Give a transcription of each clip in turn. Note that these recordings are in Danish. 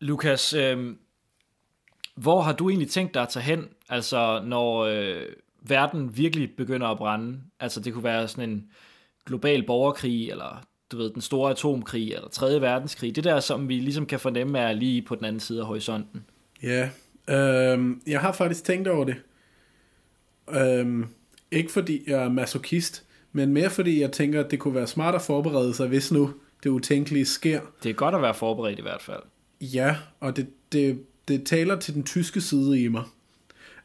Lukas, øh, hvor har du egentlig tænkt dig at tage hen, altså når øh, verden virkelig begynder at brænde? Altså det kunne være sådan en global borgerkrig, eller du ved, den store atomkrig, eller 3. verdenskrig. Det der, som vi ligesom kan fornemme, er lige på den anden side af horisonten. Ja, øhm, jeg har faktisk tænkt over det. Øhm, ikke fordi jeg er masochist, men mere fordi jeg tænker, at det kunne være smart at forberede sig, hvis nu det utænkelige sker. Det er godt at være forberedt i hvert fald. Ja, og det, det, det taler til den tyske side i mig.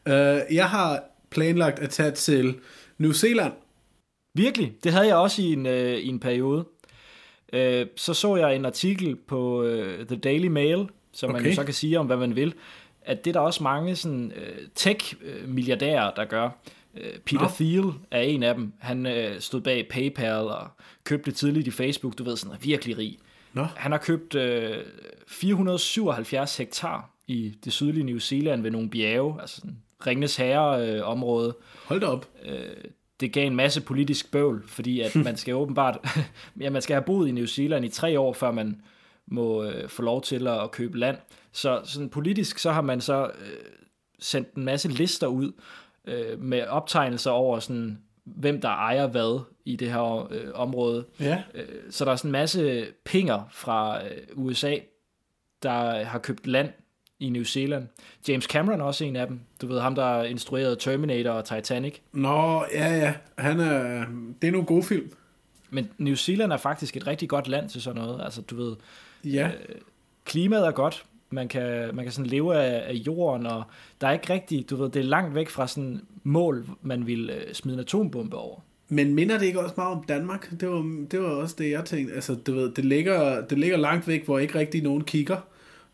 Øh, jeg har planlagt at tage til New Zealand. Virkelig? Det havde jeg også i en, øh, i en periode. Øh, så så jeg en artikel på øh, The Daily Mail, som okay. man jo så kan sige om, hvad man vil, at det er der også mange sådan, øh, tech-milliardærer, der gør. Øh, Peter no. Thiel er en af dem. Han øh, stod bag PayPal og købte tidligt i Facebook, du ved, sådan er virkelig rig. No. Han har købt øh, 477 hektar i det sydlige New Zealand ved nogle bjerge, altså sådan Ringnes Herre-område. Øh, Hold da op. Øh, det gav en masse politisk bøvl, fordi at man skal åbenbart, ja, man skal have boet i New Zealand i tre år, før man må øh, få lov til at købe land. Så sådan politisk, så har man så øh, sendt en masse lister ud øh, med optegnelser over sådan, hvem der ejer hvad i det her øh, område. Ja. Øh, så der er sådan en masse pinger fra øh, USA, der har købt land i New Zealand. James Cameron er også en af dem. Du ved, ham der instruerede Terminator og Titanic. Nå, ja, ja. Han er, det er nogle gode film. Men New Zealand er faktisk et rigtig godt land til sådan noget. Altså, du ved, Ja, øh, klimaet er godt. Man kan, man kan sådan leve af, af jorden, og der er ikke rigtig, du ved, det er langt væk fra sådan mål, man vil øh, smide en atombombe over. men minder det ikke også meget om Danmark? Det var, det var også det, jeg tænkte. Altså, du ved, det ligger, det ligger langt væk, hvor ikke rigtig nogen kigger.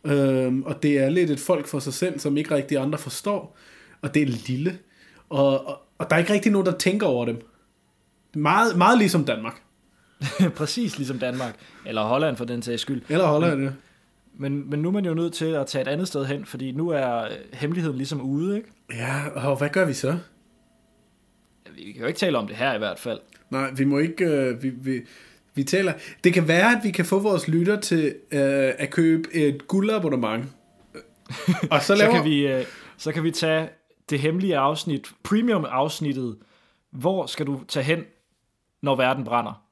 Øhm, og det er lidt et folk for sig selv, som ikke rigtig andre forstår. Og det er lille. Og, og, og der er ikke rigtig nogen, der tænker over dem. Meget, meget ligesom Danmark. Præcis ligesom Danmark, eller Holland for den sags skyld. Eller Holland, ja. Men, men nu er man jo nødt til at tage et andet sted hen, fordi nu er øh, hemmeligheden ligesom ude, ikke? Ja, og hvad gør vi så? Vi kan jo ikke tale om det her i hvert fald. Nej, vi må ikke... Øh, vi, vi, vi taler... Det kan være, at vi kan få vores lytter til øh, at købe et guldabonnement. Og så Så laver... kan, vi, øh, så kan vi tage det hemmelige afsnit, premium-afsnittet. Hvor skal du tage hen, når verden brænder?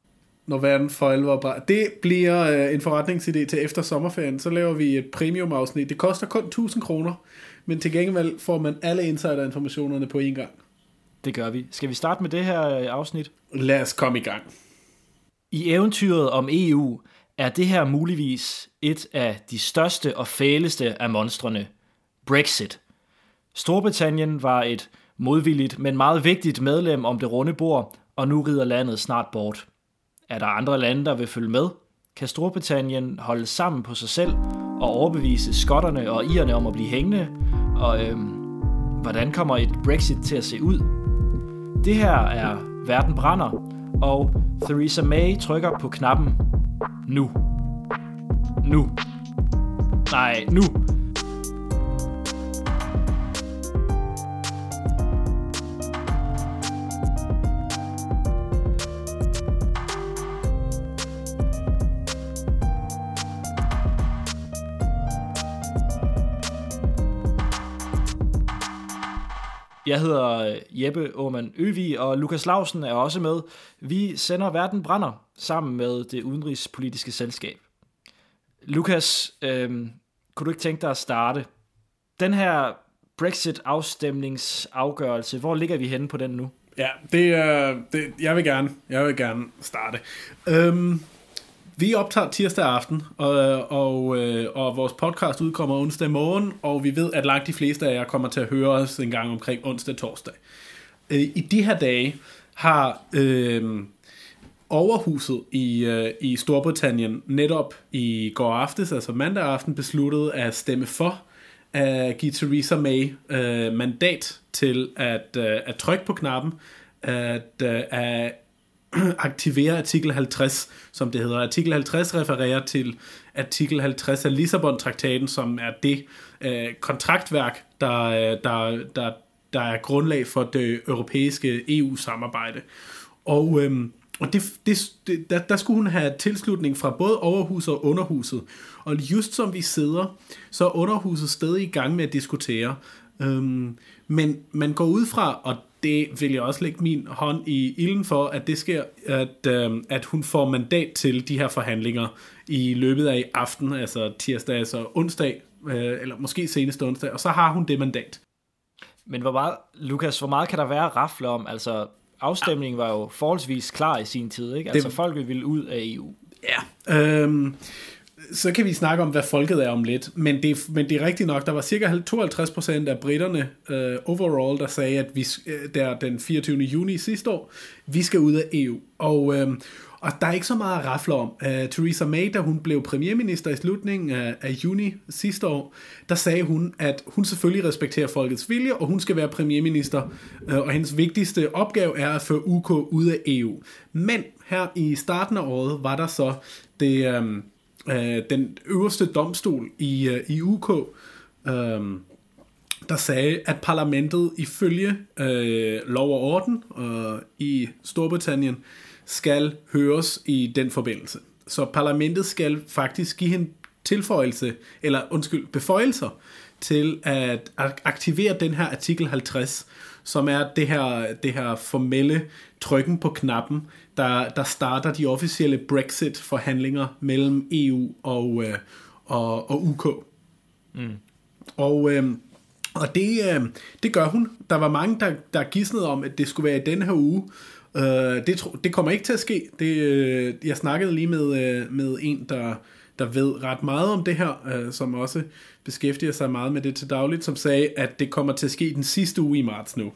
Når verden for alvor brænder. Det bliver øh, en forretningsidé til efter sommerferien. Så laver vi et premium afsnit. Det koster kun 1000 kroner, men til gengæld får man alle insider-informationerne på én gang. Det gør vi. Skal vi starte med det her øh, afsnit? Lad os komme i gang. I eventyret om EU er det her muligvis et af de største og fæleste af monstrene. Brexit. Storbritannien var et modvilligt, men meget vigtigt medlem om det runde bord, og nu rider landet snart bort. Er der andre lande, der vil følge med? Kan Storbritannien holde sammen på sig selv og overbevise skotterne og irerne om at blive hængende? Og øhm, hvordan kommer et Brexit til at se ud? Det her er Verden brænder, og Theresa May trykker på knappen nu. Nu. Nej, nu. Jeg hedder øh, Jeppe Aumann Øvig, og Lukas Lausen er også med. Vi sender Verden Brænder sammen med det udenrigspolitiske selskab. Lukas, øh, kunne du ikke tænke dig at starte? Den her Brexit-afstemningsafgørelse, hvor ligger vi henne på den nu? Ja, det er... Det, jeg vil gerne, jeg vil gerne starte. Øhm, vi optager tirsdag aften, og, og, øh, og vores podcast udkommer onsdag morgen, og vi ved, at langt de fleste af jer kommer til at høre os en gang omkring onsdag-torsdag. Øh, I de her dage har øh, overhuset i, øh, i Storbritannien netop i går aftes, altså mandag aften, besluttet at stemme for at give Theresa May øh, mandat til at, øh, at trykke på knappen, at, øh, at aktivere artikel 50, som det hedder. Artikel 50 refererer til artikel 50 af Lissabon-traktaten, som er det øh, kontraktværk, der, øh, der, der, der er grundlag for det europæiske EU-samarbejde. Og, øhm, og det, det, det, der, der skulle hun have tilslutning fra både overhuset og underhuset. Og just som vi sidder, så er underhuset stadig i gang med at diskutere. Øhm, men man går ud fra, og det vil jeg også lægge min hånd i ilden for, at det sker, at, øhm, at hun får mandat til de her forhandlinger i løbet af aften, altså tirsdag, altså onsdag, øh, eller måske seneste onsdag, og så har hun det mandat. Men hvor meget, Lukas, hvor meget kan der være rafle om? Altså, afstemningen var jo forholdsvis klar i sin tid, ikke? Altså, det... folk ville ud af EU. Ja, øhm, så kan vi snakke om, hvad folket er om lidt. Men det, men det er rigtigt nok, der var cirka 52% af britterne uh, overall, der sagde, at vi øh, der den 24. juni sidste år, vi skal ud af EU. Og, uh, og der er ikke så meget at rafle om. Uh, Theresa May, da hun blev premierminister i slutningen af, af juni sidste år, der sagde hun, at hun selvfølgelig respekterer folkets vilje, og hun skal være premierminister, uh, og hendes vigtigste opgave er at føre UK ud af EU. Men her i starten af året var der så det... Um, øh, den øverste domstol i, øh, i UK, øh, der sagde, at parlamentet ifølge øh, lov og orden øh, i Storbritannien skal høres i den forbindelse. Så parlamentet skal faktisk give en tilføjelse, eller undskyld, beføjelser til at aktivere den her artikel 50, som er det her, det her formelle trykken på knappen, der, der starter de officielle Brexit-forhandlinger mellem EU og, øh, og, og UK. Mm. Og, øh, og det, øh, det gør hun. Der var mange, der, der gidsnede om, at det skulle være i denne her uge. Øh, det, det kommer ikke til at ske. Det, øh, jeg snakkede lige med, øh, med en, der, der ved ret meget om det her, øh, som også beskæftiger sig meget med det til dagligt, som sagde, at det kommer til at ske den sidste uge i marts nu.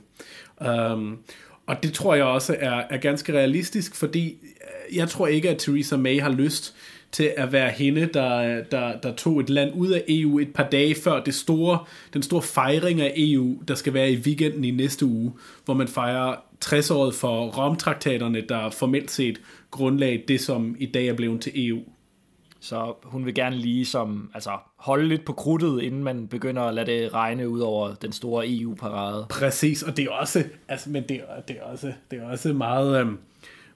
Um, og det tror jeg også er, er ganske realistisk, fordi øh, jeg tror ikke, at Theresa May har lyst til at være hende, der, der, der tog et land ud af EU et par dage før det store, den store fejring af EU, der skal være i weekenden i næste uge, hvor man fejrer 60-året for Romtraktaterne, der formelt set grundlag det, som i dag er blevet til EU. Så hun vil gerne lige som, altså, holde lidt på krudtet, inden man begynder at lade det regne ud over den store EU-parade. Præcis, og det er også, altså, men det er, det er også, det er også meget, øhm,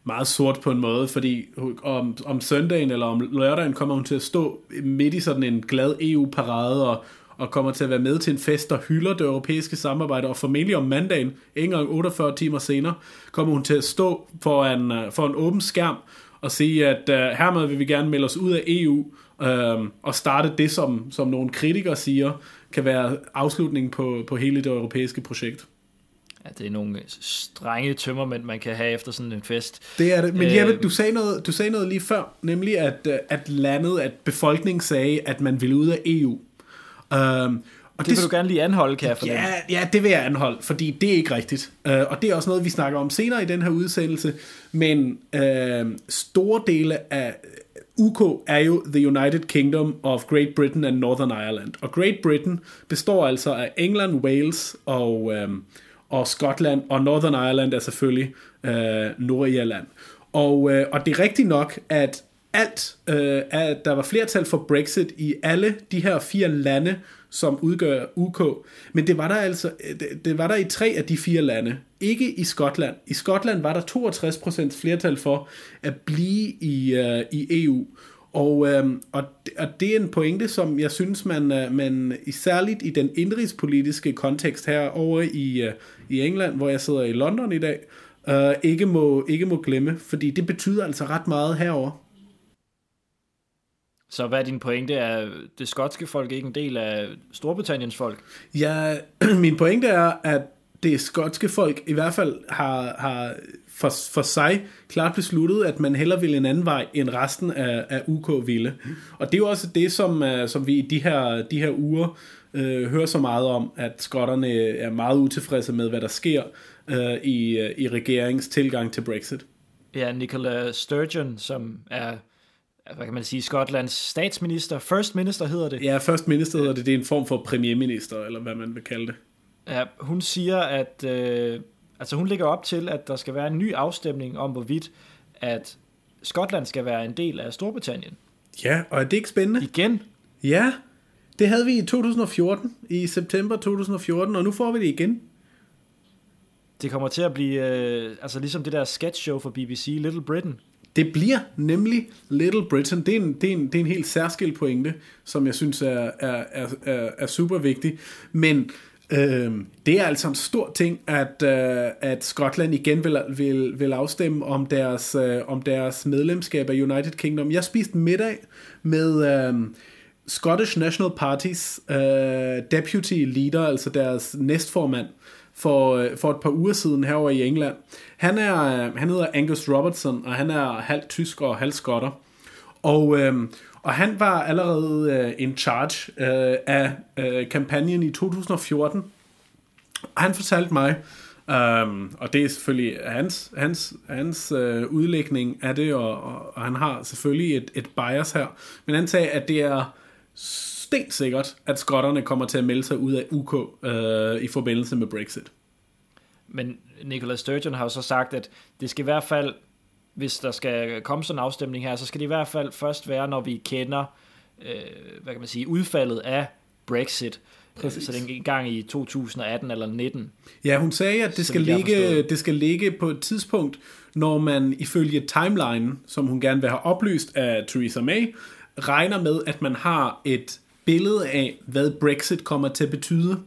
meget sort på en måde, fordi om, om søndagen eller om lørdagen kommer hun til at stå midt i sådan en glad EU-parade og, og kommer til at være med til en fest, der hylder det europæiske samarbejde, og formentlig om mandagen, ikke engang 48 timer senere, kommer hun til at stå foran, øh, foran for en åben skærm og sige, at uh, hermed vil vi gerne melde os ud af EU, uh, og starte det, som, som nogle kritikere siger, kan være afslutningen på, på hele det europæiske projekt. Ja, det er nogle strenge tømmermænd, man kan have efter sådan en fest. Det er det. Men Jeppe, du sagde noget, du sagde noget lige før, nemlig at, øh, at landet, at befolkningen sagde, at man ville ud af EU. Um, og det, det vil du gerne lige anholde, kan jeg fornemme. Ja, ja, det vil jeg anholde, fordi det er ikke rigtigt. Uh, og det er også noget, vi snakker om senere i den her udsendelse. Men uh, store dele af UK er jo The United Kingdom of Great Britain and Northern Ireland. Og Great Britain består altså af England, Wales og, um, og Skotland, og Northern Ireland er selvfølgelig uh, Nordirland. Og, uh, og det er rigtigt nok, at alt, øh, at der var flertal for Brexit i alle de her fire lande, som udgør UK. Men det var der altså øh, det, det var der i tre af de fire lande. Ikke i Skotland. I Skotland var der 62% flertal for at blive i, øh, i EU. Og, øh, og, og det er en pointe, som jeg synes, man, øh, man særligt i den indrigspolitiske kontekst her over i, øh, i England, hvor jeg sidder i London i dag, øh, ikke, må, ikke må glemme, fordi det betyder altså ret meget herover. Så hvad er din pointe? Er det skotske folk ikke en del af Storbritanniens folk? Ja, min pointe er, at det skotske folk i hvert fald har, har for, for sig klart besluttet, at man heller vil en anden vej, end resten af, af UK ville. Og det er jo også det, som, uh, som vi i de her, de her uger uh, hører så meget om, at skotterne er meget utilfredse med, hvad der sker uh, i, uh, i regeringens tilgang til Brexit. Ja, Nicola Sturgeon, som er hvad kan man sige, Skotlands statsminister, first minister hedder det. Ja, first minister hedder det, det er en form for premierminister, eller hvad man vil kalde det. Ja, hun siger, at øh, altså hun ligger op til, at der skal være en ny afstemning om, hvorvidt at Skotland skal være en del af Storbritannien. Ja, og er det ikke spændende? Igen? Ja, det havde vi i 2014, i september 2014, og nu får vi det igen. Det kommer til at blive, øh, altså ligesom det der sketch show for BBC, Little Britain. Det bliver nemlig Little Britain. Det er en, det er en, det er en helt særskilt pointe, som jeg synes er, er, er, er, er super vigtig. Men øh, det er altså en stor ting, at, øh, at Skotland igen vil, vil, vil afstemme om deres, øh, om deres medlemskab af United Kingdom. Jeg spiste middag med... Øh, Scottish National Party's uh, deputy leader, altså deres næstformand, for, øh, for et par uger siden herover i England. Han, er, øh, han hedder Angus Robertson, og han er halvt tysk og halvt skotter. Og, øh, og han var allerede øh, in charge øh, af øh, kampagnen i 2014. Og han fortalte mig, Um, og det er selvfølgelig hans, hans, hans øh, udlægning af det, og, og, og han har selvfølgelig et, et bias her, men han sagde, at det er stensikkert, at skotterne kommer til at melde sig ud af UK øh, i forbindelse med Brexit. Men Nicola Sturgeon har jo så sagt, at det skal i hvert fald, hvis der skal komme sådan en afstemning her, så skal det i hvert fald først være, når vi kender, øh, hvad kan man sige, udfaldet af Brexit. Præcis. Så det er en gang i 2018 eller 19. Ja, hun sagde, at det skal, ligge, det skal ligge på et tidspunkt, når man ifølge timeline, som hun gerne vil have oplyst af Theresa May, regner med, at man har et billede af, hvad Brexit kommer til at betyde.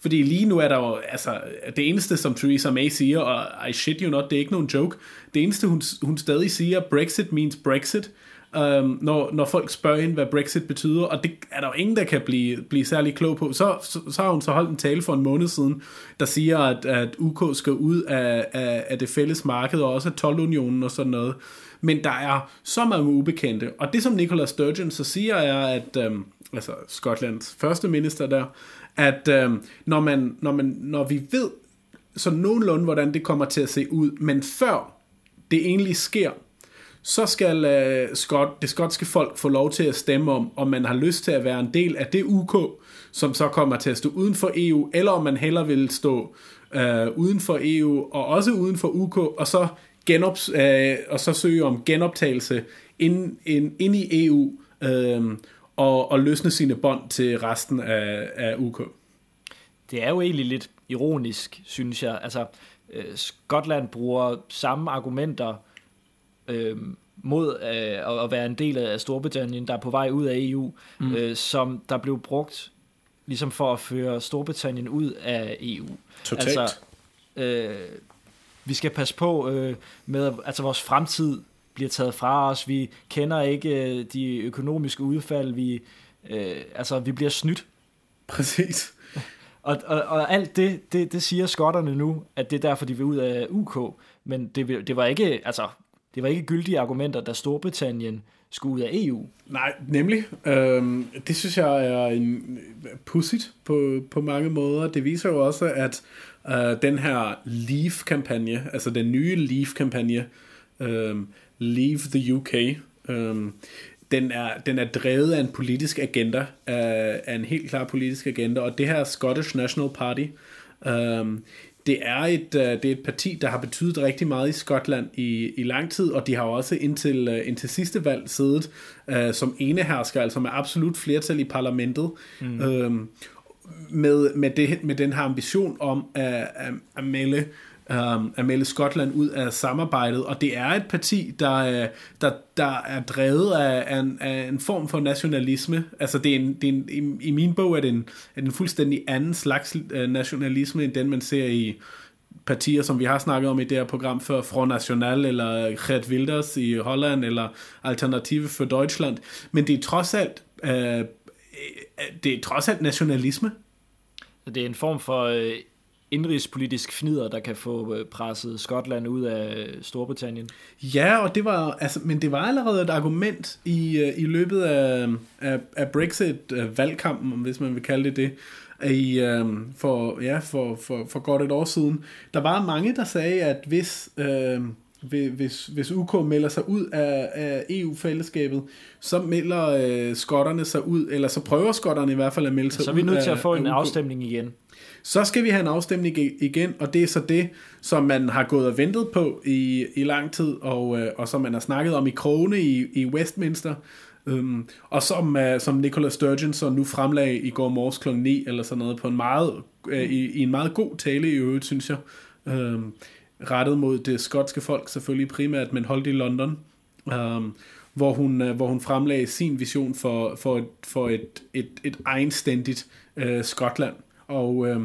Fordi lige nu er der jo, altså, det eneste, som Theresa May siger, og I shit you not, det er ikke nogen joke, det eneste, hun, hun stadig siger, Brexit means Brexit, øhm, når, når folk spørger hende, hvad Brexit betyder, og det er der jo ingen, der kan blive, blive særlig klog på. Så, så, så har hun så holdt en tale for en måned siden, der siger, at, at UK skal ud af, af, af det fælles marked, og også af 12-unionen og sådan noget. Men der er så mange ubekendte. Og det som Nicola Sturgeon så siger er, at øhm, altså Skotlands første minister der, at øh, når, man, når, man, når vi ved så nogenlunde, hvordan det kommer til at se ud, men før det egentlig sker, så skal øh, skot, det skotske folk få lov til at stemme om, om man har lyst til at være en del af det UK, som så kommer til at stå uden for EU, eller om man heller vil stå øh, uden for EU og også uden for UK, og så genop, øh, og så søge om genoptagelse ind, ind, ind i EU øh, og, og løsne sine bånd til resten af, af UK. Det er jo egentlig lidt ironisk, synes jeg. Altså, øh, Skotland bruger samme argumenter øh, mod øh, at være en del af Storbritannien, der er på vej ud af EU, mm. øh, som der blev brugt ligesom for at føre Storbritannien ud af EU. Totalt. Altså, øh, vi skal passe på øh, med, altså vores fremtid bliver taget fra os. Vi kender ikke øh, de økonomiske udfald. Vi, øh, altså, vi bliver snydt. Præcis. og, og, og alt det, det, det siger skotterne nu, at det er derfor, de vil ud af UK. Men det, det var ikke, altså, det var ikke gyldige argumenter, da Storbritannien skulle ud af EU. Nej, nemlig. Øhm, det synes jeg er en pudsigt på, på mange måder. Det viser jo også, at øh, den her Leave-kampagne, altså den nye Leave-kampagne, øh, Leave the UK, øh, den er, den er drevet af en politisk agenda, af, af en helt klar politisk agenda, og det her Scottish National Party, øh, det er et, uh, det er et parti, der har betydet rigtig meget i Skotland i, i lang tid, og de har også indtil, uh, indtil sidste valg siddet uh, som enehersker, altså med absolut flertal i parlamentet. Mm. Uh, med, med, det, med den her ambition om at, at, at melde um, at melde Skotland ud af samarbejdet, og det er et parti, der, øh, der, der er drevet af, af, en, af en form for nationalisme. Altså det er en, det er en, i, i min bog er det en, er det en fuldstændig anden slags øh, nationalisme, end den man ser i partier, som vi har snakket om i det her program før, Front National eller Geert Wilders i Holland, eller Alternative for Deutschland. Men det er trods alt, øh, øh det er trods alt nationalisme. Det er en form for øh, indrigspolitisk fnider, der kan få øh, presset Skotland ud af Storbritannien. Ja, og det var, altså, men det var allerede et argument i, øh, i løbet af, af, af Brexit-valgkampen, hvis man vil kalde det det, i, um, for, ja, for, for, for godt et år siden. Der var mange, der sagde, at hvis, uh, hvis, hvis UK melder sig ud af, af EU-fællesskabet, så melder uh, skotterne sig ud, eller så prøver skotterne i hvert fald at melde sig ud Så er vi nødt til at få en UK. afstemning igen. Så skal vi have en afstemning igen, og det er så det, som man har gået og ventet på i, i lang tid, og, øh, og som man har snakket om i krone i, i Westminster, øhm, og som, øh, som Nicola Sturgeon så nu fremlagde i går morges kl. 9, eller sådan noget, på en meget, øh, i, i en meget god tale i øvrigt, synes jeg. Øhm, rettet mod det skotske folk selvfølgelig primært, men holdt i London, Øhm, hvor, hun, øh, hvor hun fremlagde sin vision for, for, et, for et, et, et egenstændigt øh, Skotland. Og, øh,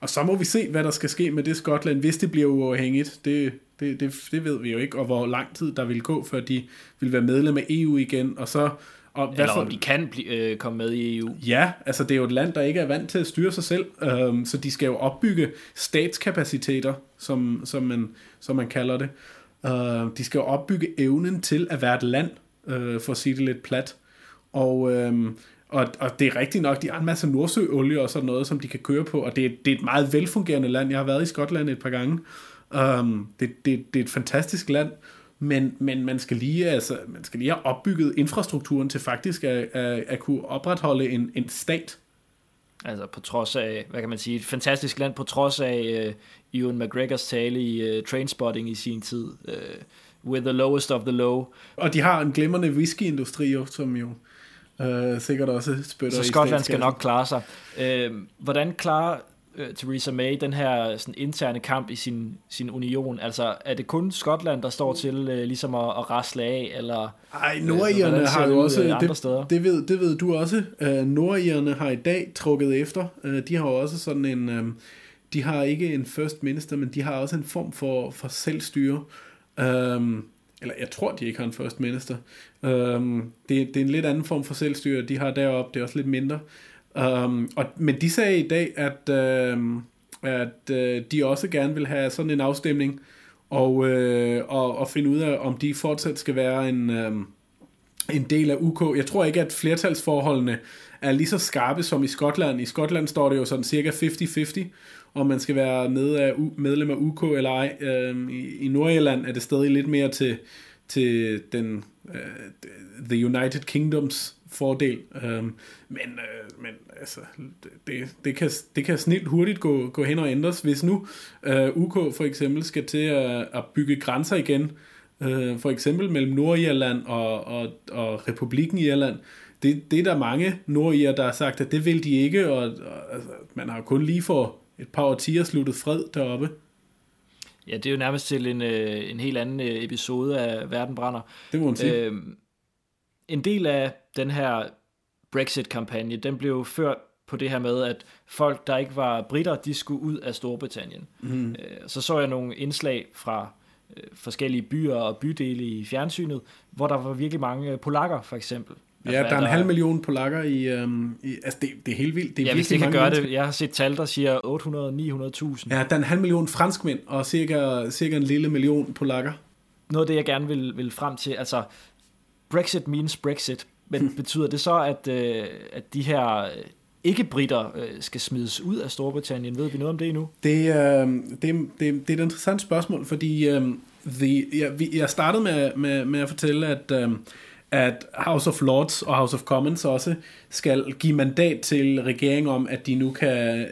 og så må vi se, hvad der skal ske med det Skotland, hvis det bliver uafhængigt. Det, det, det, det ved vi jo ikke, og hvor lang tid der vil gå, før de vil være medlem af EU igen, og så... Og hvad Eller for, om de kan blive, øh, komme med i EU. Ja, altså det er jo et land, der ikke er vant til at styre sig selv, øh, så de skal jo opbygge statskapaciteter, som, som, man, som man kalder det. Øh, de skal jo opbygge evnen til at være et land, øh, for at sige det lidt plat. Og, øh, og, og det er rigtigt nok, de har en masse nordsøolie og sådan noget, som de kan køre på, og det er, det er et meget velfungerende land. Jeg har været i Skotland et par gange. Um, det, det, det er et fantastisk land, men, men man, skal lige, altså, man skal lige have opbygget infrastrukturen til faktisk at, at, at kunne opretholde en, en stat. Altså på trods af, hvad kan man sige, et fantastisk land, på trods af uh, Ewan McGregors tale i uh, Trainspotting i sin tid. Uh, with the lowest of the low. Og de har en glimrende whiskyindustri jo, som jo uh, sikkert også spytter Så Skotland skal nok klare sig. Uh, hvordan klarer uh, Theresa May den her sådan, interne kamp i sin, sin union? Altså, er det kun Skotland, der står til uh, ligesom at, at rasle af, eller... Ej, nordirerne uh, har jo også... Andre det, steder? Det, ved, det ved du også. Uh, nordirerne har i dag trukket efter. Uh, de har også sådan en... Uh, de har ikke en first minister, men de har også en form for, for selvstyre. Um, eller jeg tror, de ikke har en first minister. Um, det, det er en lidt anden form for selvstyre, de har deroppe. Det er også lidt mindre. Um, og, men de sagde i dag, at, uh, at uh, de også gerne vil have sådan en afstemning, og, uh, og, og finde ud af, om de fortsat skal være en, um, en del af UK. Jeg tror ikke, at flertalsforholdene er lige så skarpe som i Skotland. I Skotland står det jo sådan cirka 50-50, om man skal være med af, medlem af UK eller ej. Um, i, I Nordjylland er det stadig lidt mere til, til den, øh, The United Kingdoms fordel. Um, men øh, men altså, det, det, kan, det kan snilt hurtigt gå, gå hen og ændres. Hvis nu øh, UK for eksempel skal til at, at bygge grænser igen, øh, for eksempel mellem Nordirland og, og, og Republiken Irland, det, det er der mange nordier, der har sagt, at det vil de ikke, og, og altså, man har kun lige for et par årtier sluttet fred deroppe. Ja, det er jo nærmest til en, en helt anden episode af Verden brænder. Det må man sige. Øh, en del af den her Brexit-kampagne, den blev ført på det her med, at folk, der ikke var britter, de skulle ud af Storbritannien. Mm. Så så jeg nogle indslag fra øh, forskellige byer og bydele i fjernsynet, hvor der var virkelig mange polakker, for eksempel. Ja, der er en halv million polakker i, øhm, i altså det, det er helt vildt. Det er ja, hvis det kan gøre det. Jeg har set tal, der siger 800-900.000. Ja, der er en halv million franskmænd, og cirka, cirka en lille million polakker. Noget af det, jeg gerne vil, vil frem til, altså Brexit means Brexit, men hmm. betyder det så, at, øh, at de her øh, ikke-britter øh, skal smides ud af Storbritannien? Ved vi noget om det endnu? Det, øh, det, det, det er et interessant spørgsmål, fordi øh, the, ja, vi, jeg startede med, med, med at fortælle, at, øh, at House of Lords og House of Commons også skal give mandat til regeringen om, at de nu kan øh,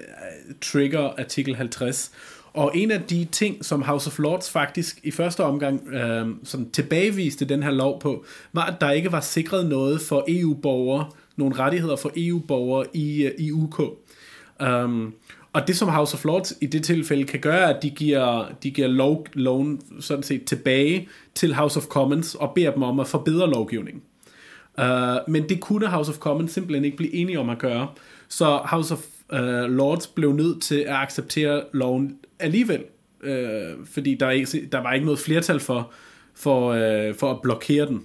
trigger artikel 50. Og en af de ting, som House of Lords faktisk i første omgang øh, sådan tilbageviste den her lov på, var, at der ikke var sikret noget for EU-borgere, nogle rettigheder for EU-borgere i, øh, i UK. Um, øhm, og det som House of Lords i det tilfælde kan gøre, er, at de giver, de giver lov, loven sådan set tilbage til House of Commons og beder dem om at forbedre lovgivningen. Uh, men det kunne House of Commons simpelthen ikke blive enige om at gøre. Så House of uh, Lords blev nødt til at acceptere loven alligevel, uh, fordi der, ikke, der var ikke noget flertal for, for, uh, for at blokere den.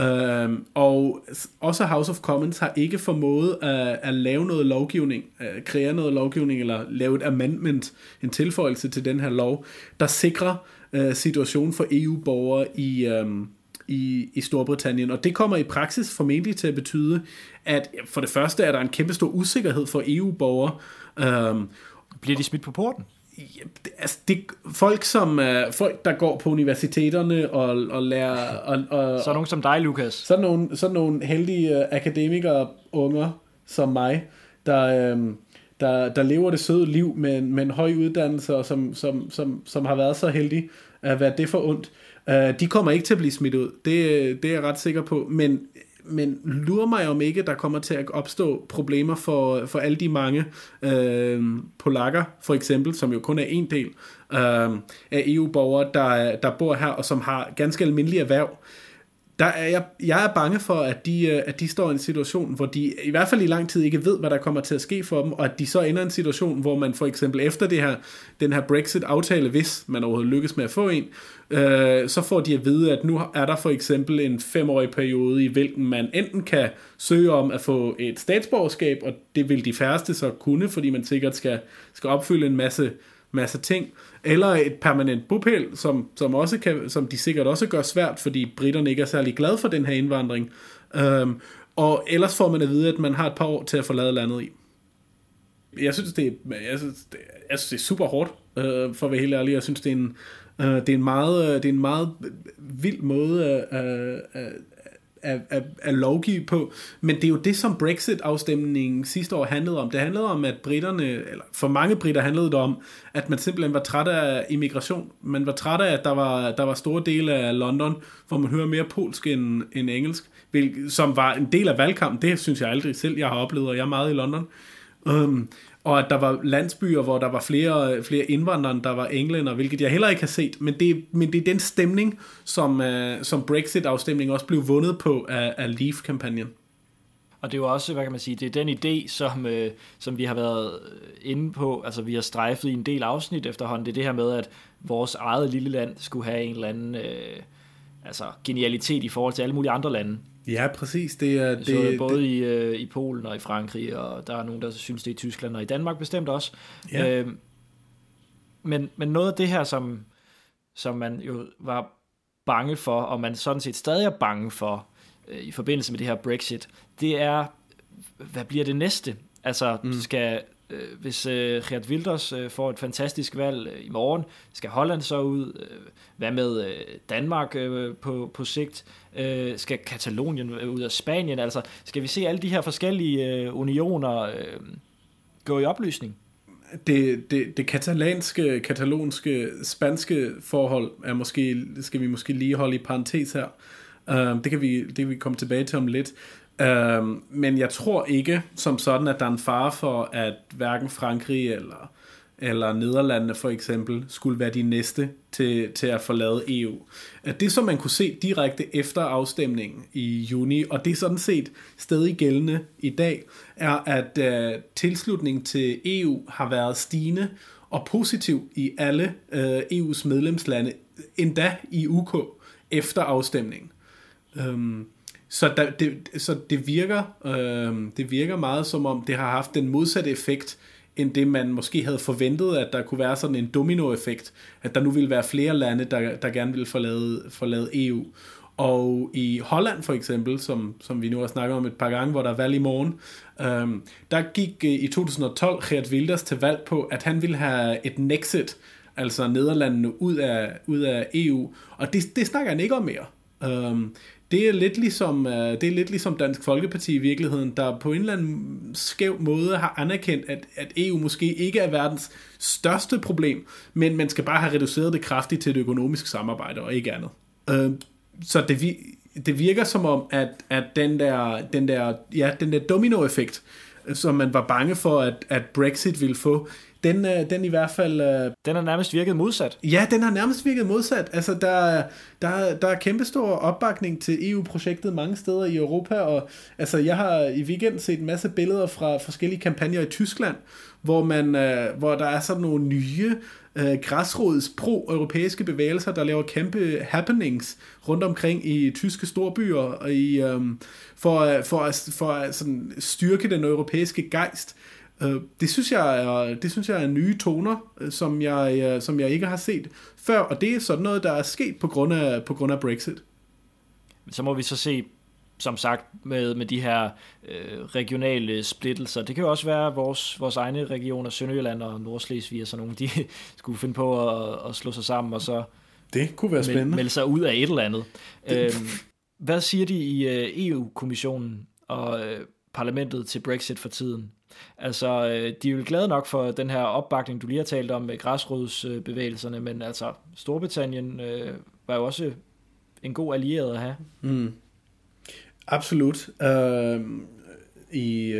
Øh, og også House of Commons har ikke formået at, at lave noget lovgivning, at kreere noget lovgivning, eller lave et amendment, en tilføjelse til den her lov, der sikrer øh, situationen for EU-borgere i, øhm, i, i Storbritannien. Og det kommer i praksis formentlig til at betyde, at for det første er der en kæmpe stor usikkerhed for EU-borgere. Øhm, Bliver de smidt på porten? Altså det, folk som uh, folk der går på universiteterne og, og lærer og, og, så nogen som dig Lukas. Sådan nogle, sådan nogle heldige uh, akademikere unger som mig der, uh, der, der lever det søde liv med, med en høj uddannelse og som, som, som, som har været så heldige at være det for ondt. Uh, de kommer ikke til at blive smidt ud. Det, det er jeg ret sikker på. Men men lurer mig om ikke, der kommer til at opstå problemer for, for alle de mange øh, polakker, for eksempel, som jo kun er en del øh, af EU-borgere, der, der bor her, og som har ganske almindelige erhverv, der er jeg, jeg er bange for, at de, øh, at de står i en situation, hvor de i hvert fald i lang tid ikke ved, hvad der kommer til at ske for dem, og at de så ender i en situation, hvor man for eksempel efter det her, den her Brexit-aftale, hvis man overhovedet lykkes med at få en, øh, så får de at vide, at nu er der for eksempel en femårig periode, i hvilken man enten kan søge om at få et statsborgerskab, og det vil de færreste så kunne, fordi man sikkert skal, skal opfylde en masse, masse ting, eller et permanent bopæl, som, som, også kan, som de sikkert også gør svært, fordi britterne ikke er særlig glade for den her indvandring. Øhm, og ellers får man at vide, at man har et par år til at forlade landet i. Jeg synes, det er, jeg synes, det, jeg synes, det er super hårdt, øh, for at være helt ærlig. Jeg synes, det er en, øh, det er en, meget, øh, det er en meget vild måde at, øh, øh at, at, at lovgive på. Men det er jo det, som Brexit-afstemningen sidste år handlede om. Det handlede om, at britterne, eller for mange britter handlede det om, at man simpelthen var træt af immigration. Man var træt af, at der var, der var store dele af London, hvor man hører mere polsk end, end engelsk, som var en del af valgkampen. Det synes jeg aldrig selv, jeg har oplevet, og jeg er meget i London. Um, og at der var landsbyer, hvor der var flere, flere indvandrere, der var englænder, hvilket jeg heller ikke har set, men det, men det er den stemning, som, uh, som Brexit-afstemningen også blev vundet på af, af Leave-kampagnen. Og det er jo også, hvad kan man sige, det er den idé, som, øh, som vi har været inde på, altså vi har strejfet i en del afsnit efterhånden, det er det her med, at vores eget lille land skulle have en eller anden øh, altså genialitet i forhold til alle mulige andre lande. Ja, præcis. Det er, det, så både det, i, øh, i Polen og i Frankrig, og der er nogen, der synes, det er i Tyskland, og i Danmark bestemt også. Ja. Øh, men, men noget af det her, som, som man jo var bange for, og man sådan set stadig er bange for, øh, i forbindelse med det her Brexit, det er, hvad bliver det næste? Altså, mm. skal øh, hvis øh, Geert Wilders øh, får et fantastisk valg øh, i morgen, skal Holland så ud? Øh, hvad med øh, Danmark øh, på, på sigt? Øh, skal Katalonien øh, ud af Spanien? Altså, skal vi se alle de her forskellige øh, unioner øh, gå i opløsning? Det, det, det katalanske, katalonske, spanske forhold er måske, skal vi måske lige holde i parentes her. Uh, det, kan vi, det kan vi komme tilbage til om lidt. Øhm, men jeg tror ikke som sådan, at der er en fare for, at hverken Frankrig eller, eller Nederlandene for eksempel skulle være de næste til, til at forlade EU. At Det som man kunne se direkte efter afstemningen i juni, og det er sådan set stadig gældende i dag, er at øh, tilslutningen til EU har været stigende og positiv i alle øh, EU's medlemslande, endda i UK efter afstemningen. Øhm, så, der, det, så det, virker, øh, det virker meget som om, det har haft den modsatte effekt, end det man måske havde forventet, at der kunne være sådan en dominoeffekt, at der nu ville være flere lande, der, der gerne ville forlade, forlade EU. Og i Holland for eksempel, som, som vi nu har snakket om et par gange, hvor der er valg i morgen, øhm, der gik øh, i 2012 Geert Wilders til valg på, at han ville have et Nexit, altså Nederlandene ud af, ud af EU, og det, det snakker han ikke om mere. Øhm, det er lidt ligesom, øh, det er lidt ligesom Dansk Folkeparti i virkeligheden, der på en eller anden skæv måde har anerkendt, at, at EU måske ikke er verdens største problem, men man skal bare have reduceret det kraftigt til et økonomisk samarbejde og ikke andet. Øh, så det, det virker som om, at, at den der, den der, ja, den der dominoeffekt, som man var bange for, at, at Brexit ville få, den, øh, den i hvert fald... Øh, den har nærmest virket modsat. Ja, den har nærmest virket modsat. Altså, der, der, der er kæmpestor opbakning til EU-projektet mange steder i Europa, og altså, jeg har i weekend set en masse billeder fra forskellige kampagner i Tyskland, hvor, man, øh, hvor der er sådan nogle nye øh, græsrods pro-europæiske bevægelser, der laver kæmpe happenings rundt omkring i tyske storbyer, og i, øh, for, for, for, for at sådan, styrke den europæiske gejst. Øh, det synes jeg er, det synes jeg er nye toner, øh, som jeg, øh, som jeg ikke har set før, og det er sådan noget, der er sket på grund af, på grund af Brexit. Så må vi så se, som sagt, med, med de her øh, regionale splittelser. Det kan jo også være, at vores, vores egne regioner, Sønderjylland og Nordslesvig og sådan nogle, de skulle finde på at, at slå sig sammen og så det kunne være spændende. melde sig ud af et eller andet. Det... Øhm, hvad siger de i EU-kommissionen og parlamentet til Brexit for tiden? Altså, øh, de er jo glade nok for den her opbakning, du lige har talt om med græsrodsbevægelserne, men altså, Storbritannien øh, var jo også en god allieret at have. Mm. Absolut. Øhm, øh, i,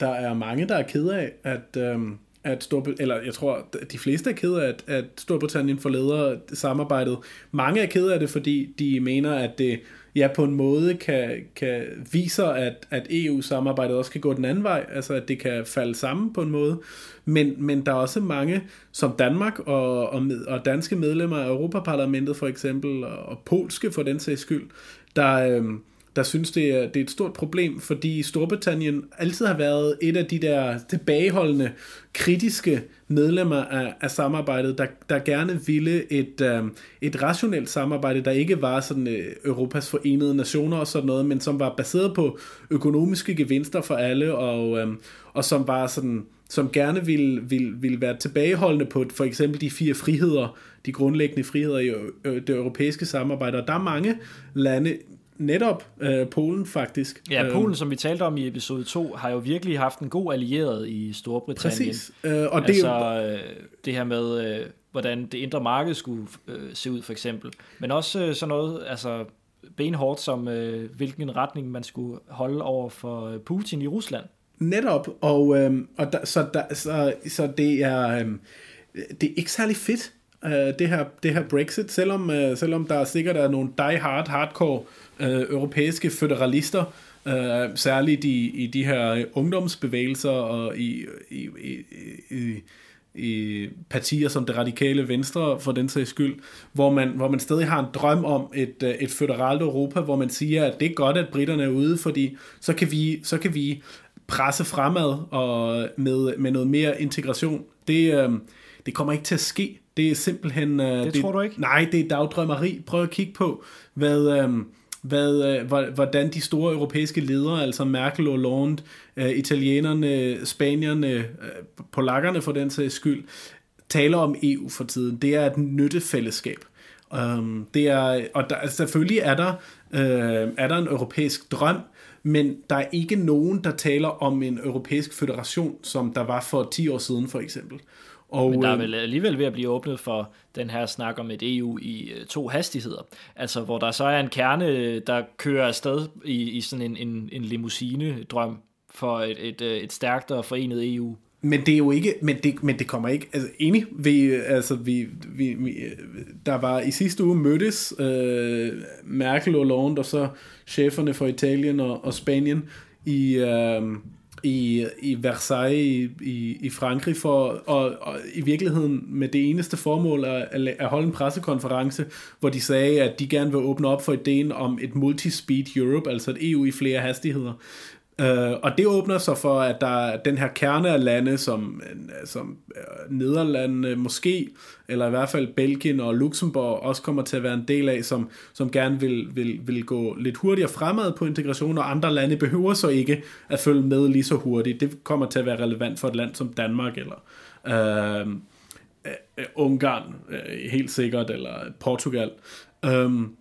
der er mange, der er ked af, at, Øh at Storbritannien, eller jeg tror, de fleste er ked af, at, at Storbritannien forleder samarbejdet. Mange er ked af det, fordi de mener, at det ja, på en måde kan, kan viser, at, at EU-samarbejdet også kan gå den anden vej, altså at det kan falde sammen på en måde. Men, men der er også mange, som Danmark og, og, med, og danske medlemmer af Europaparlamentet for eksempel, og, og polske for den sags skyld, der, øh, der synes, det er, det er et stort problem, fordi Storbritannien altid har været et af de der tilbageholdende, kritiske medlemmer af, af samarbejdet, der, der gerne ville et, øh, et rationelt samarbejde, der ikke var sådan øh, Europas forenede nationer og sådan noget, men som var baseret på økonomiske gevinster for alle, og, øh, og som var sådan som gerne vil, vil, vil være tilbageholdende på for eksempel de fire friheder, de grundlæggende friheder i øh, det europæiske samarbejde. Og der er mange lande, netop øh, Polen faktisk. Ja, øh, Polen, som vi talte om i episode 2, har jo virkelig haft en god allieret i Storbritannien. Præcis. Øh, og det, altså, øh, det her med, øh, hvordan det indre marked skulle øh, se ud, for eksempel. Men også øh, sådan noget, altså benhårdt som, øh, hvilken retning man skulle holde over for øh, Putin i Rusland. Netop, og, øh, og der, så, der, så, så det er... Øh, det er ikke særlig fedt, uh, det, her, det her Brexit, selvom, uh, selvom der sikkert er nogle die-hard, hardcore øh, europæiske federalister, øh, særligt i, i de her ungdomsbevægelser og i, i, i, i, i partier som det radikale venstre, for den sags skyld, hvor man, hvor man stadig har en drøm om et, øh, et føderalt Europa, hvor man siger, at det er godt, at britterne er ude, fordi så kan vi, så kan vi presse fremad og med, med noget mere integration. Det, øh, det kommer ikke til at ske. Det er simpelthen... Øh, det, det tror du ikke? Nej, det er dagdrømmeri. Prøv at kigge på, hvad... Øh, hvad, øh, hvordan de store europæiske ledere, altså Merkel og Hollande, øh, italienerne, spanierne, øh, polakkerne for den sags skyld, taler om EU for tiden. Det er et nyttefællesskab. Um, det er, og der, altså selvfølgelig er der, øh, er der en europæisk drøm, men der er ikke nogen, der taler om en europæisk federation, som der var for 10 år siden for eksempel. Og, Men der er vel alligevel ved at blive åbnet for den her snak om et EU i øh, to hastigheder. Altså hvor der så er en kerne, der kører afsted i, i sådan en, en, en limousine-drøm for et, et, øh, et stærkt og forenet EU. Men det er jo ikke, men det, men det kommer ikke, altså enig, vi, altså vi, vi, vi der var i sidste uge mødtes øh, Merkel og Hollande og så cheferne for Italien og, og Spanien i, øh, i, i Versailles i, i, i Frankrig for og, og i virkeligheden med det eneste formål at, at holde en pressekonference, hvor de sagde, at de gerne vil åbne op for ideen om et multi-speed Europe, altså et EU i flere hastigheder. Uh, og det åbner så for, at der er den her kerne af lande, som, øh, som øh, Nederlandene måske, eller i hvert fald Belgien og Luxembourg også kommer til at være en del af, som, som gerne vil, vil, vil gå lidt hurtigere fremad på integration, og andre lande behøver så ikke at følge med lige så hurtigt. Det kommer til at være relevant for et land som Danmark, eller uh, uh, Ungarn, uh, helt sikkert, eller Portugal. Um,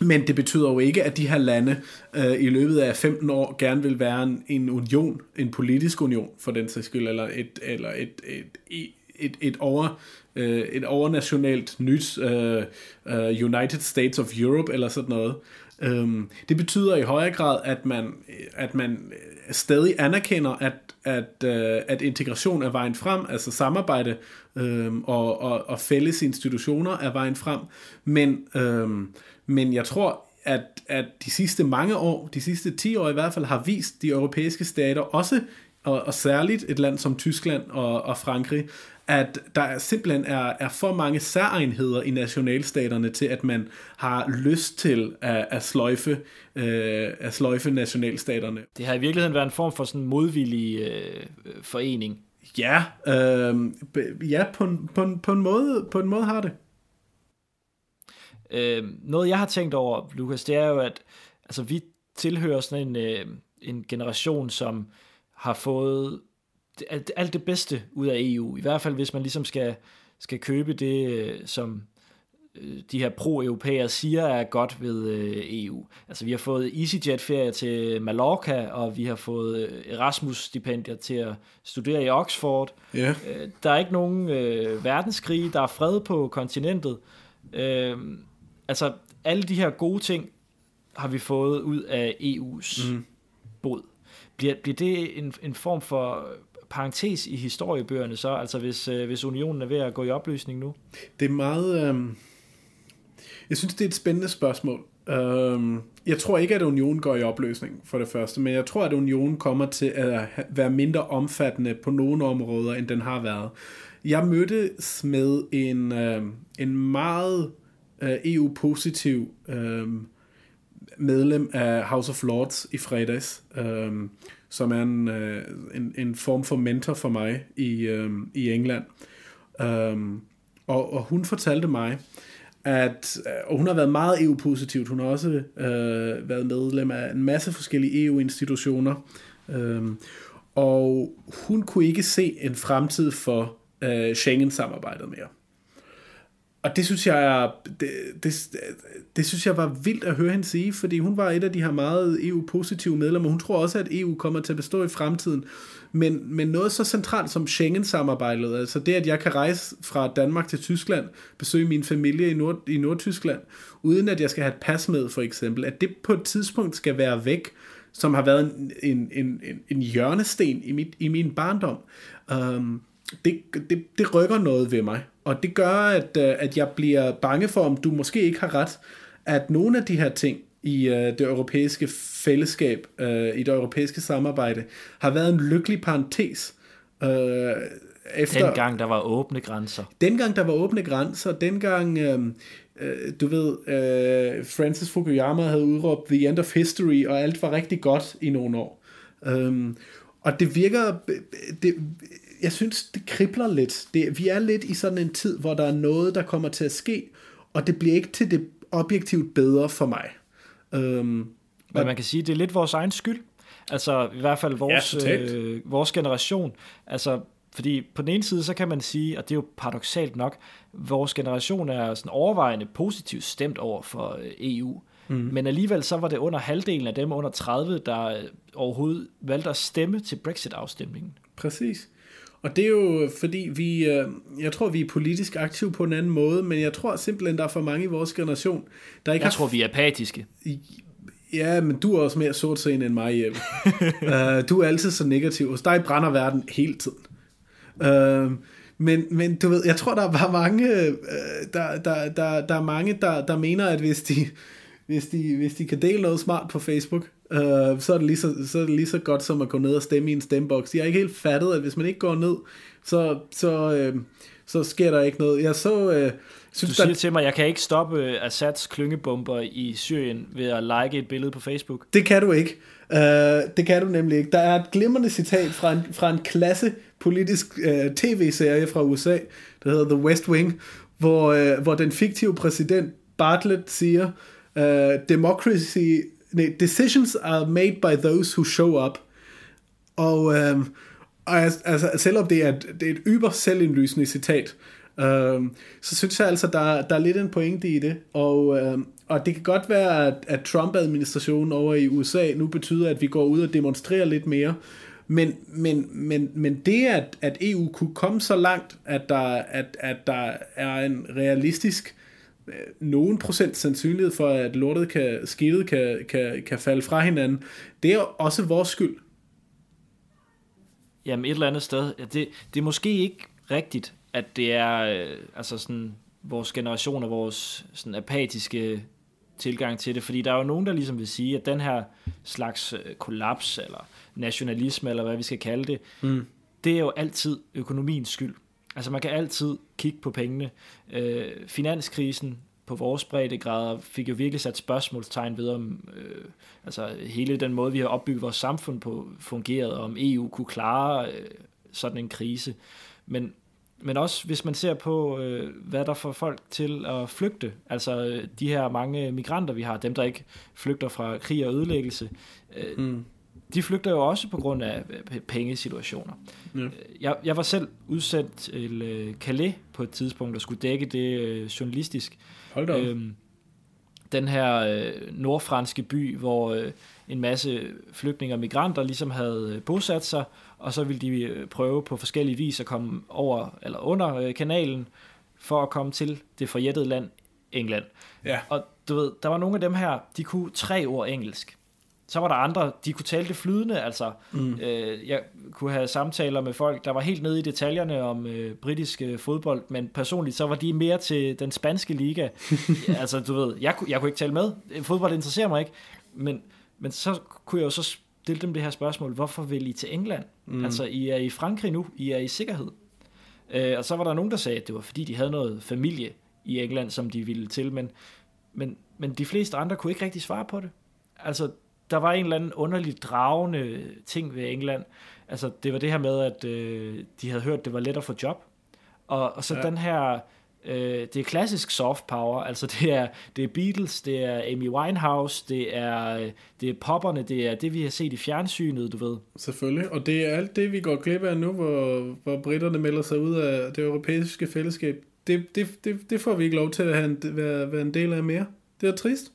men det betyder jo ikke, at de her lande øh, i løbet af 15 år gerne vil være en, en union, en politisk union for den sags skyld, eller et, eller et, et, et, et, et over øh, et overnationalt nyt øh, uh, United States of Europe eller sådan noget. Um, det betyder i højere grad, at man, at man stadig anerkender, at, at, uh, at integration er vejen frem, altså samarbejde um, og, og, og fælles institutioner er vejen frem, men um, men jeg tror, at, at de sidste mange år, de sidste 10 år i hvert fald, har vist de europæiske stater, også og, og særligt et land som Tyskland og, og Frankrig, at der simpelthen er, er for mange særegenheder i nationalstaterne til, at man har lyst til at, at, sløjfe, øh, at sløjfe nationalstaterne. Det har i virkeligheden været en form for sådan en modvillig øh, forening. Ja, øh, ja på, en, på, en, på, en måde, på en måde har det. Øh, noget jeg har tænkt over, Lukas, det er jo, at altså, vi tilhører sådan en, øh, en generation, som har fået alt, alt det bedste ud af EU. I hvert fald, hvis man ligesom skal, skal købe det, øh, som øh, de her pro-europæere siger er godt ved øh, EU. Altså vi har fået EasyJet-ferie til Mallorca, og vi har fået Erasmus-stipendier til at studere i Oxford. Yeah. Der er ikke nogen øh, verdenskrig, der er fred på kontinentet. Øh, altså alle de her gode ting har vi fået ud af EU's mm. bod. Bliver, bliver det en, en form for parentes i historiebøgerne så, altså hvis, øh, hvis unionen er ved at gå i opløsning nu? Det er meget... Øh... Jeg synes, det er et spændende spørgsmål. Øh... Jeg tror ikke, at unionen går i opløsning, for det første, men jeg tror, at unionen kommer til at være mindre omfattende på nogle områder, end den har været. Jeg mødtes med en, øh, en meget øh, EU-positiv øh, medlem af House of Lords i fredags, øh, som er en, øh, en, en form for mentor for mig i, øh, i England. Øh, og, og hun fortalte mig, at øh, og hun har været meget EU-positivt. Hun har også øh, været medlem af en masse forskellige EU-institutioner. Øh, og hun kunne ikke se en fremtid for øh, Schengen-samarbejdet mere. Og det synes jeg det, det, det synes jeg var vildt at høre hende sige, fordi hun var et af de her meget EU-positive medlemmer. Hun tror også, at EU kommer til at bestå i fremtiden. Men, men noget så centralt som Schengen-samarbejdet, altså det, at jeg kan rejse fra Danmark til Tyskland, besøge min familie i, Nord, i Nordtyskland, uden at jeg skal have et pas med, for eksempel, at det på et tidspunkt skal være væk, som har været en, en, en, en hjørnesten i, mit, i min barndom. Um, det, det, det rykker noget ved mig. Og det gør, at, øh, at jeg bliver bange for, om du måske ikke har ret, at nogle af de her ting i uh, det europæiske fællesskab, uh, i det europæiske samarbejde, har været en lykkelig parentes. Uh, efter, dengang der var åbne grænser. Dengang der var åbne grænser, dengang, uh, uh, du ved, uh, Francis Fukuyama havde udråbt The End of History, og alt var rigtig godt i nogle år. Um, og det virker, det, jeg synes, det kribler lidt. Det, vi er lidt i sådan en tid, hvor der er noget, der kommer til at ske, og det bliver ikke til det objektivt bedre for mig. Øhm, Men man kan sige, det er lidt vores egen skyld. Altså i hvert fald vores, ja, øh, vores generation. Altså fordi på den ene side, så kan man sige, og det er jo paradoxalt nok, vores generation er sådan overvejende positivt stemt over for øh, EU. Mm. Men alligevel så var det under halvdelen af dem under 30, der øh, overhovedet valgte at stemme til Brexit-afstemningen. Præcis. Og det er jo fordi, vi, øh, jeg tror, vi er politisk aktive på en anden måde, men jeg tror simpelthen, der er for mange i vores generation, der ikke Jeg har... tror, vi er apatiske. Ja, men du er også mere sortseende end mig, Jeppe. uh, du er altid så negativ. Hos dig brænder verden hele tiden. Uh, men, men du ved, jeg tror, der er bare mange, uh, der, der, der, der er mange, der, der mener, at hvis de, hvis, de, hvis de kan dele noget smart på Facebook, øh, så, er det lige så, så er det lige så godt som at gå ned og stemme i en stemmeboks. Jeg har ikke helt fattet, at hvis man ikke går ned, så, så, øh, så sker der ikke noget. Jeg så... Øh, synes, du siger der... til mig, at jeg kan ikke stoppe øh, Assads klyngebomber i Syrien ved at like et billede på Facebook. Det kan du ikke. Uh, det kan du nemlig ikke. Der er et glimrende citat fra en, fra en klasse politisk uh, tv-serie fra USA, der hedder The West Wing, hvor, uh, hvor den fiktive præsident Bartlett siger, uh, democracy decisions are made by those who show up. Og, øh, og altså, selvom det er, det er et yber selvindlysende citat, øh, så synes jeg altså, der, der er lidt en pointe i det. Og, øh, og det kan godt være, at, at Trump-administrationen over i USA nu betyder, at vi går ud og demonstrerer lidt mere. Men, men, men, men det, at, at EU kunne komme så langt, at der, at, at der er en realistisk nogen procent sandsynlighed for, at lortet kan, skidtet kan, kan, kan falde fra hinanden, det er også vores skyld. Jamen et eller andet sted, det, det er måske ikke rigtigt, at det er øh, altså sådan, vores generation og vores sådan apatiske tilgang til det, fordi der er jo nogen, der ligesom vil sige, at den her slags øh, kollaps, eller nationalisme, eller hvad vi skal kalde det, mm. det er jo altid økonomiens skyld. Altså man kan altid kigge på pengene. Øh, finanskrisen på vores breddegrader fik jo virkelig sat spørgsmålstegn ved, om øh, altså hele den måde, vi har opbygget vores samfund på, fungeret, og om EU kunne klare øh, sådan en krise. Men, men også hvis man ser på, øh, hvad der får folk til at flygte, altså øh, de her mange migranter, vi har, dem der ikke flygter fra krig og ødelæggelse, øh, mm de flygter jo også på grund af pengesituationer. Ja. Jeg, jeg var selv udsendt til øh, Calais på et tidspunkt, og skulle dække det øh, journalistisk. Hold da øhm, Den her øh, nordfranske by, hvor øh, en masse flygtninge og migranter ligesom havde øh, bosat sig, og så ville de øh, prøve på forskellige vis at komme over eller under øh, kanalen, for at komme til det forjættede land England. Ja. Og du ved, der var nogle af dem her, de kunne tre ord engelsk. Så var der andre, de kunne tale det flydende, altså mm. øh, jeg kunne have samtaler med folk, der var helt nede i detaljerne om øh, britisk øh, fodbold, men personligt så var de mere til den spanske liga. altså du ved, jeg, jeg kunne ikke tale med, fodbold interesserer mig ikke, men, men så kunne jeg jo så stille dem det her spørgsmål, hvorfor vil I til England? Mm. Altså I er i Frankrig nu, I er i sikkerhed. Øh, og så var der nogen, der sagde, at det var fordi, de havde noget familie i England, som de ville til, men, men, men de fleste andre kunne ikke rigtig svare på det. Altså, der var en eller anden underlig dragende ting ved England. Altså, det var det her med, at øh, de havde hørt, at det var let at få job. Og, og så ja. den her, øh, det er klassisk soft power, altså det er, det er Beatles, det er Amy Winehouse, det er, det er popperne, det er det, vi har set i fjernsynet, du ved. Selvfølgelig, og det er alt det, vi går glip af nu, hvor, hvor britterne melder sig ud af det europæiske fællesskab. Det, det, det, det får vi ikke lov til at have en, være, være en del af mere. Det er trist.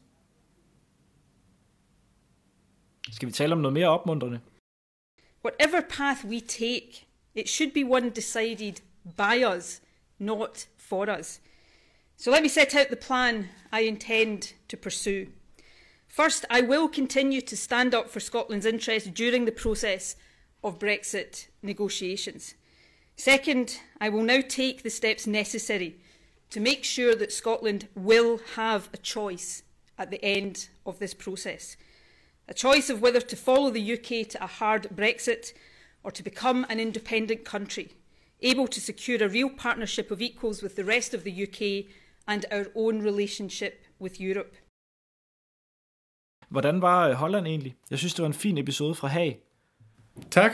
Skal vi tale om noget mere opmuntrende? Whatever path we take, it should be one decided by us, not for us. So let me set out the plan I intend to pursue. First, I will continue to stand up for Scotland's interests during the process of Brexit negotiations. Second, I will now take the steps necessary to make sure that Scotland will have a choice at the end of this process. A choice of whether to follow the UK to a hard Brexit or to become an independent country, able to secure a real partnership of equals with the rest of the UK and our own relationship with Europe. Hvordan var øh, Holland egentlig? Jeg synes, det var en fin episode fra Haag. Tak.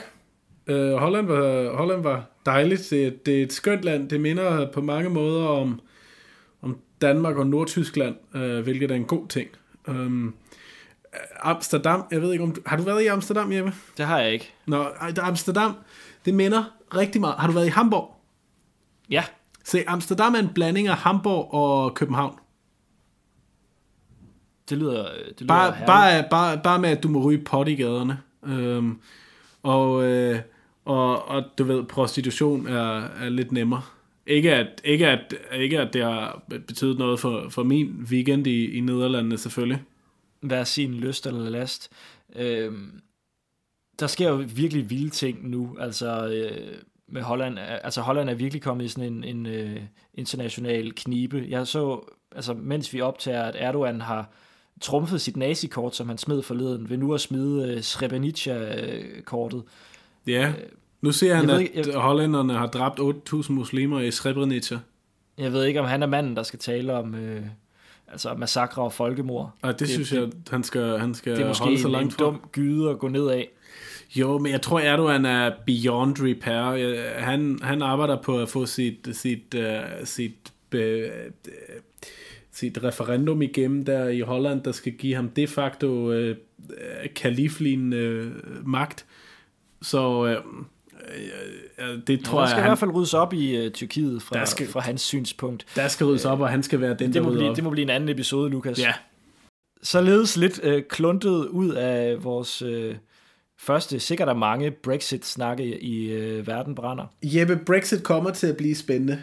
Uh, Holland, var, Holland var dejligt. Det, det er et skønt land. Det minder på mange måder om, om Danmark og Nordtyskland, uh, hvilket er en god ting. Um, Amsterdam, jeg ved ikke om... Har du været i Amsterdam, Jeppe? Det har jeg ikke. Nå, Amsterdam, det minder rigtig meget. Har du været i Hamburg? Ja. Se, Amsterdam er en blanding af Hamburg og København. Det lyder, det lyder bare, bare, bare, bare med, at du må ryge pot i gaderne. Øhm, og, øh, og, og du ved, prostitution er, er lidt nemmere. Ikke at, ikke, at, ikke at det har betydet noget for, for min weekend i, i Nederlandene selvfølgelig hver sin lyst eller last. Øh, der sker jo virkelig vilde ting nu, altså øh, med Holland. Altså Holland er virkelig kommet i sådan en, en øh, international knibe. Jeg så, altså mens vi optager, at Erdogan har trumfet sit nazikort, som han smed forleden, ved nu at smide øh, Srebrenica-kortet. Ja, øh, nu ser han, at ikke, jeg, hollænderne har dræbt 8.000 muslimer i Srebrenica. Jeg ved ikke, om han er manden, der skal tale om... Øh, altså massakre og folkemord. Og det, det synes jeg, han skal, han skal det er måske holde så langt en, en dum gyde at gå ned af. Jo, men jeg tror, Erdogan er beyond repair. Han, han arbejder på at få sit, sit, uh, sit, uh, sit referendum igennem der i Holland, der skal give ham de facto uh, kaliflignende uh, magt. Så uh, det tror ja, der skal jeg, han, i hvert fald ryddes op i uh, Tyrkiet fra, skal, fra hans synspunkt. Der skal ryddes op, og han skal være den, det må der blive, op. Det må blive en anden episode, Lukas. Ja. Således lidt uh, kluntet ud af vores uh, første, sikkert er mange Brexit-snakke i uh, Verden brænder. Jeppe, Brexit kommer til at blive spændende.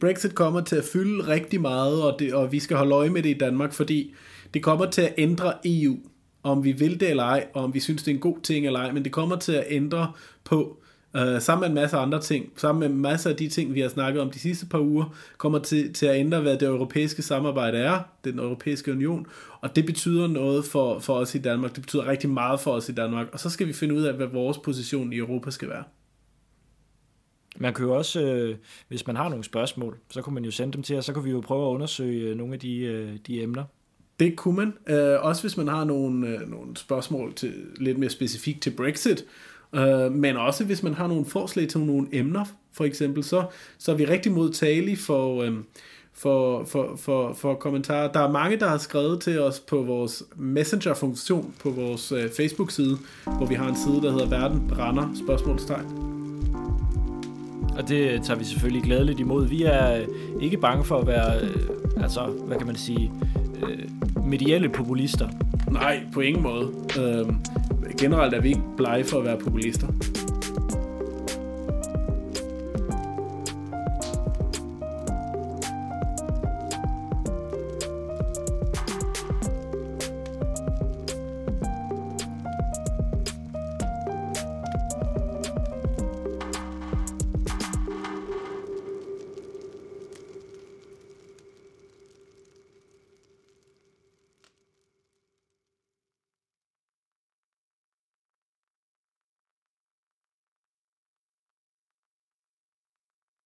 Brexit kommer til at fylde rigtig meget, og, det, og vi skal holde øje med det i Danmark, fordi det kommer til at ændre EU om vi vil det eller ej, og om vi synes, det er en god ting eller ej, men det kommer til at ændre på, Uh, sammen med en masse andre ting, sammen med masser af de ting, vi har snakket om de sidste par uger, kommer til, til at ændre, hvad det europæiske samarbejde er, den europæiske union, og det betyder noget for, for os i Danmark, det betyder rigtig meget for os i Danmark, og så skal vi finde ud af, hvad vores position i Europa skal være. Man kan jo også, øh, hvis man har nogle spørgsmål, så kan man jo sende dem til os, så kan vi jo prøve at undersøge øh, nogle af de, øh, de emner. Det kunne man. Øh, også hvis man har nogle, øh, nogle spørgsmål til, lidt mere specifikt til Brexit, Øh, men også hvis man har nogle forslag til nogle emner, for eksempel, så, så er vi rigtig modtagelige for, øh, for, for, for, for kommentarer. Der er mange, der har skrevet til os på vores Messenger-funktion på vores øh, Facebook-side, hvor vi har en side, der hedder Verden brænder, spørgsmålstegn. Og det tager vi selvfølgelig glædeligt imod. Vi er øh, ikke bange for at være, øh, altså, hvad kan man sige, øh, medielle populister. Nej, på ingen måde. Øh, generelt er vi ikke blege for at være populister.